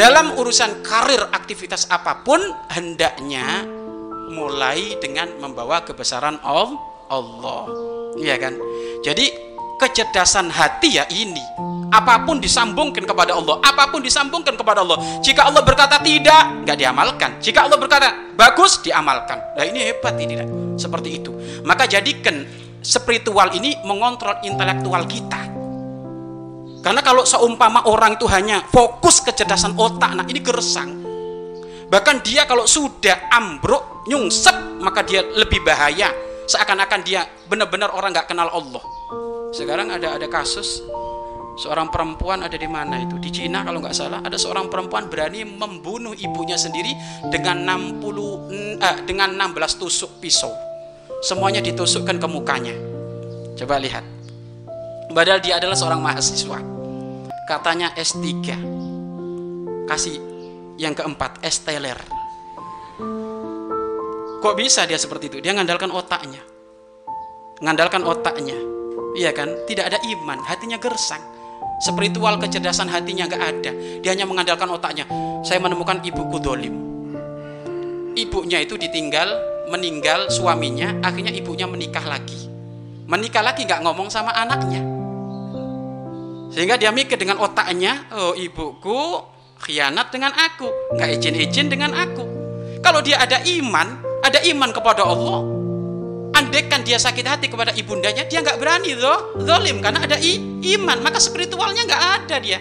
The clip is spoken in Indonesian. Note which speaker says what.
Speaker 1: dalam urusan karir aktivitas apa pun hendaknya mulai dengan membawa kebesaran Allah. Iya kan? Jadi kecerdasan hati ya ini. Apa pun disambungkan kepada Allah, apa pun disambungkan kepada Allah. Jika Allah berkata tidak, nggak diamalkan. Jika Allah berkata bagus, diamalkan. Nah ini hebat ini, seperti itu. Maka jadikan spiritual ini mengontrol intelektual kita. Karena kalau seumpama orang itu hanya fokus kecerdasan otak, nah ini gersang. Bahkan dia kalau sudah ambruk, nyungsep, maka dia lebih bahaya. Seakan-akan dia benar-benar orang nggak kenal Allah. Sekarang ada ada kasus seorang perempuan ada di mana itu di Cina kalau nggak salah ada seorang perempuan berani membunuh ibunya sendiri dengan 60 eh, dengan 16 tusuk pisau semuanya ditusukkan ke mukanya coba lihat padahal dia adalah seorang mahasiswa. Katanya S3 kasih yang keempat S Teller kok bisa dia seperti itu? Dia ngandalkan otaknya. Ngandalkan otaknya. Iya kan? Tidak ada iman. Hatinya gersang. Spiritual kecerdasan hatinya nggak ada. Dia hanya mengandalkan otaknya. Saya menemukan ibuku dolim. Ibunya itu ditinggal meninggal suaminya. Akhirnya ibunya menikah lagi. Menikah lagi nggak ngomong sama anaknya sehingga dia mikir dengan otaknya, oh ibuku khianat dengan aku, nggak izin-izin dengan aku. Kalau dia ada iman, ada iman kepada Allah, andekan dia sakit hati kepada ibundanya, dia nggak berani loh, zolim karena ada iman, maka spiritualnya nggak ada dia.